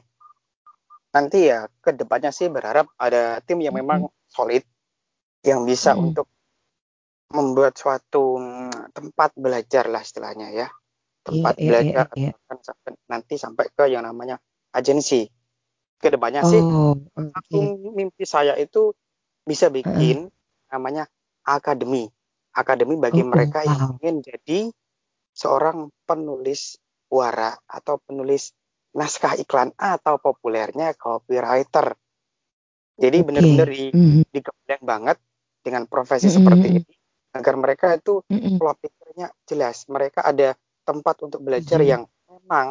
Nanti ya ke depannya sih berharap ada tim yang memang solid yang bisa mm-hmm. untuk membuat suatu mm, tempat belajar lah istilahnya ya. Tempat yeah, iya, belajar yeah, yeah, yeah. nanti sampai ke yang namanya agensi ke depannya oh, sih okay. satu mimpi saya itu bisa bikin uh. namanya akademi akademi bagi oh, mereka wow. yang ingin jadi seorang penulis wara atau penulis naskah iklan atau populernya copywriter jadi okay. benar-benar di mm -hmm. banget dengan profesi mm -hmm. seperti ini agar mereka itu mm -hmm. pola pikirnya jelas mereka ada tempat untuk belajar mm -hmm. yang memang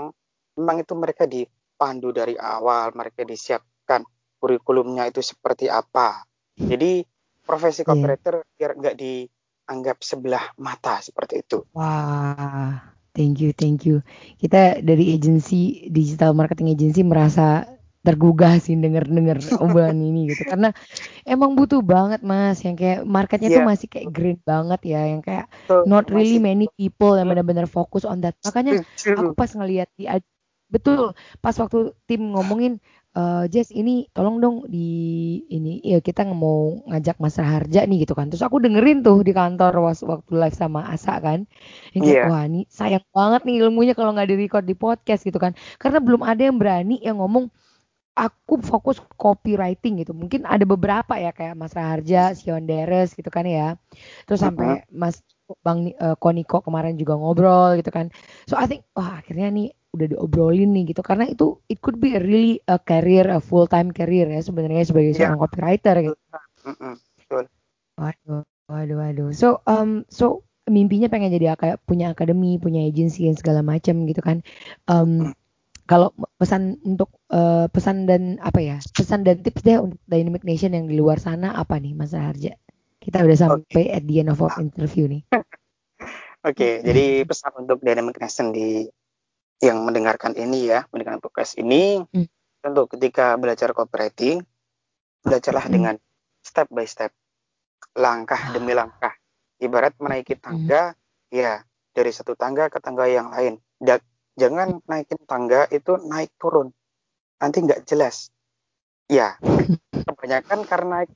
memang itu mereka di pandu dari awal, mereka disiapkan kurikulumnya itu seperti apa. Jadi profesi iya. copywriter yeah. biar nggak dianggap sebelah mata seperti itu. Wah, thank you, thank you. Kita dari agensi digital marketing agency merasa tergugah sih denger-denger *laughs* obrolan ini gitu karena emang butuh banget mas yang kayak marketnya yeah. tuh iya. masih kayak green banget ya yang kayak so, not really many people yang benar-benar fokus on that makanya aku pas ngeliat di betul pas waktu tim ngomongin uh, Jess ini tolong dong di ini ya kita mau ngajak Mas Raharja nih gitu kan terus aku dengerin tuh di kantor waktu live sama Asa kan ini yeah. wah ini sayang banget nih ilmunya kalau nggak di record di podcast gitu kan karena belum ada yang berani yang ngomong aku fokus copywriting gitu. Mungkin ada beberapa ya kayak Mas Raharja, Sion Deres gitu kan ya. Terus sampai Mas Bang uh, Koniko kemarin juga ngobrol gitu kan. So I think wah akhirnya nih udah diobrolin nih gitu karena itu it could be a really a career a full time career ya sebenarnya sebagai yeah. seorang copywriter gitu. Waduh, waduh, waduh. So um so mimpinya pengen jadi kayak punya akademi, punya agensi dan segala macam gitu kan. Um, kalau pesan untuk uh, pesan dan apa ya pesan dan tips deh untuk Dynamic Nation yang di luar sana apa nih Mas Harja? Kita udah sampai okay. at the end of our interview nih. *laughs* Oke, okay, jadi pesan untuk Dynamic Nation di yang mendengarkan ini ya, mendengarkan podcast ini, hmm. tentu ketika belajar copywriting, belajarlah hmm. dengan step by step, langkah ah. demi langkah. Ibarat menaiki hmm. tangga, hmm. ya dari satu tangga ke tangga yang lain. Dan jangan naikin tangga itu naik turun, nanti nggak jelas. Ya, *laughs* kebanyakan karena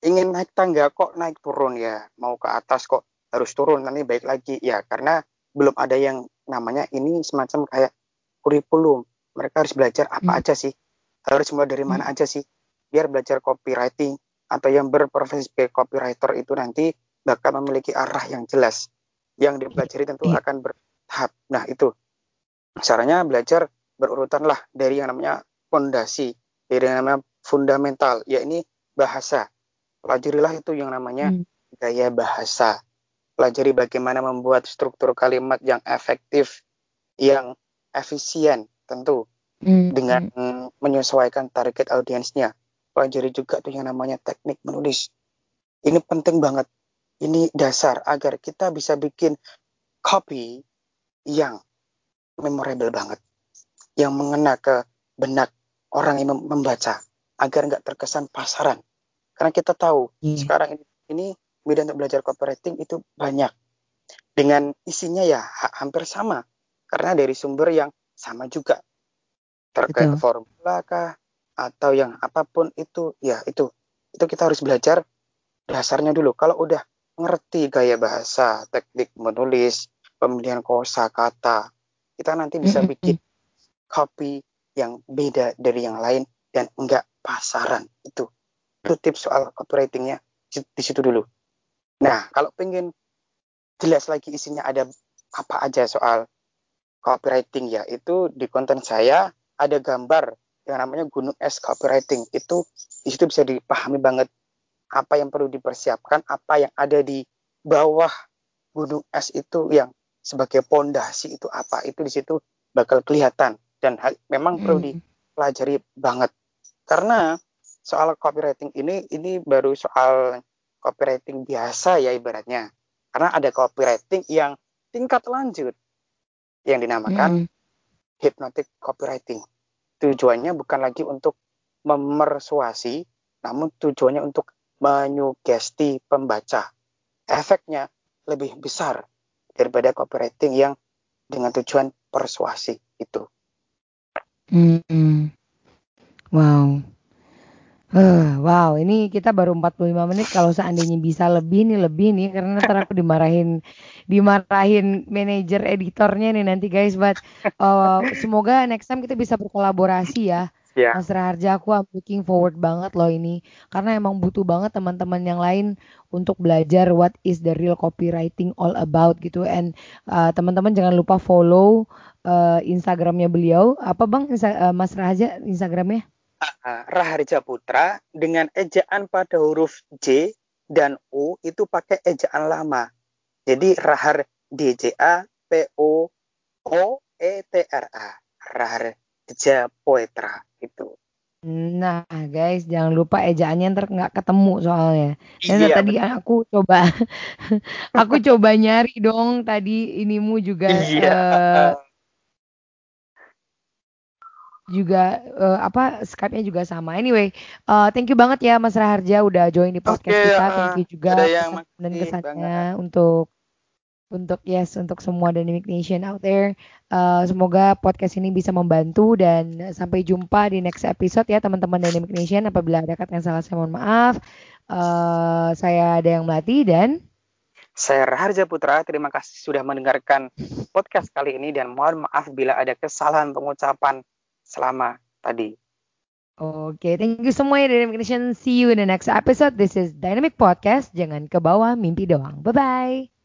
ingin naik tangga kok naik turun ya, mau ke atas kok harus turun nanti baik lagi ya karena belum ada yang namanya ini semacam kayak kurikulum. Mereka harus belajar apa hmm. aja sih? Harus mulai dari mana hmm. aja sih? Biar belajar copywriting atau yang berprofesi sebagai copywriter itu nanti bakal memiliki arah yang jelas. Yang dipelajari tentu hmm. akan bertahap. Nah, itu. Caranya belajar berurutan lah dari yang namanya fondasi, dari yang namanya fundamental, ya ini bahasa. Pelajarilah itu yang namanya hmm. gaya bahasa pelajari bagaimana membuat struktur kalimat yang efektif, yang efisien tentu mm. dengan menyesuaikan target audiensnya. Pelajari juga tuh yang namanya teknik menulis. Ini penting banget. Ini dasar agar kita bisa bikin copy yang memorable banget, yang mengena ke benak orang yang membaca agar nggak terkesan pasaran. Karena kita tahu mm. sekarang ini, ini media untuk belajar copywriting itu banyak. Dengan isinya ya hampir sama. Karena dari sumber yang sama juga. Terkait Betul. formula kah atau yang apa pun itu ya itu itu kita harus belajar dasarnya dulu. Kalau udah ngerti gaya bahasa, teknik menulis, pemilihan kosa kata, kita nanti bisa bikin copy yang beda dari yang lain dan enggak pasaran itu. Itu tips soal copywritingnya di situ dulu. Nah, kalau pengen jelas lagi isinya ada apa aja soal copywriting ya, itu di konten saya ada gambar yang namanya gunung es copywriting. Itu di situ bisa dipahami banget apa yang perlu dipersiapkan, apa yang ada di bawah gunung es itu yang sebagai pondasi itu apa itu di situ bakal kelihatan dan hal, memang perlu Hmm. dipelajari banget karena soal copywriting ini ini baru soal copywriting biasa ya ibaratnya karena ada copywriting yang tingkat lanjut yang dinamakan Hmm. hypnotic copywriting tujuannya bukan lagi untuk memersuasi namun tujuannya untuk menyugesti pembaca efeknya lebih besar daripada copywriting yang dengan tujuan persuasi itu Hmm. Wow. Wow, ini kita baru 45 menit. Kalau seandainya bisa lebih nih, lebih nih, karena ntar aku dimarahin, dimarahin manajer editornya nih nanti guys. But uh, semoga next time kita bisa berkolaborasi ya, ya Mas Raharja. Aku I'm looking forward banget loh ini, karena emang butuh banget teman-teman yang lain untuk belajar what is the real copywriting all about gitu. And uh, teman-teman jangan lupa follow uh, Instagramnya beliau. Apa bang, Insta- uh, Mas Raharja Instagramnya? Nah, Raharja Putra dengan ejaan pada huruf J dan U itu pakai ejaan lama. Jadi Rahar DJA P O O E T R A. Raharja Poetra itu. Nah, guys, jangan lupa ejaannya ntar nggak ketemu soalnya. Iya, tadi aku coba, *laughs* aku coba nyari dong tadi inimu juga, Iya. eh, juga eh, apa Skype-nya juga sama. Anyway, eh, thank you banget ya Mas Raharja udah join di podcast Oke, kita. eh, Thank you juga dan kesannya untuk untuk yes untuk semua Dynamic Nation out there. Eh, semoga podcast ini bisa membantu dan sampai jumpa di next episode ya teman-teman Dynamic Nation. Apabila ada kata yang salah saya mohon maaf. Eh, saya ada yang melatih dan Saya Raharja Putra, terima kasih sudah mendengarkan podcast kali ini dan mohon maaf bila ada kesalahan pengucapan selama tadi. Oke, thank you semua ya Dynamic Nation. See you in the next episode. This is Dynamic Podcast. Jangan ke bawah mimpi doang. Bye bye.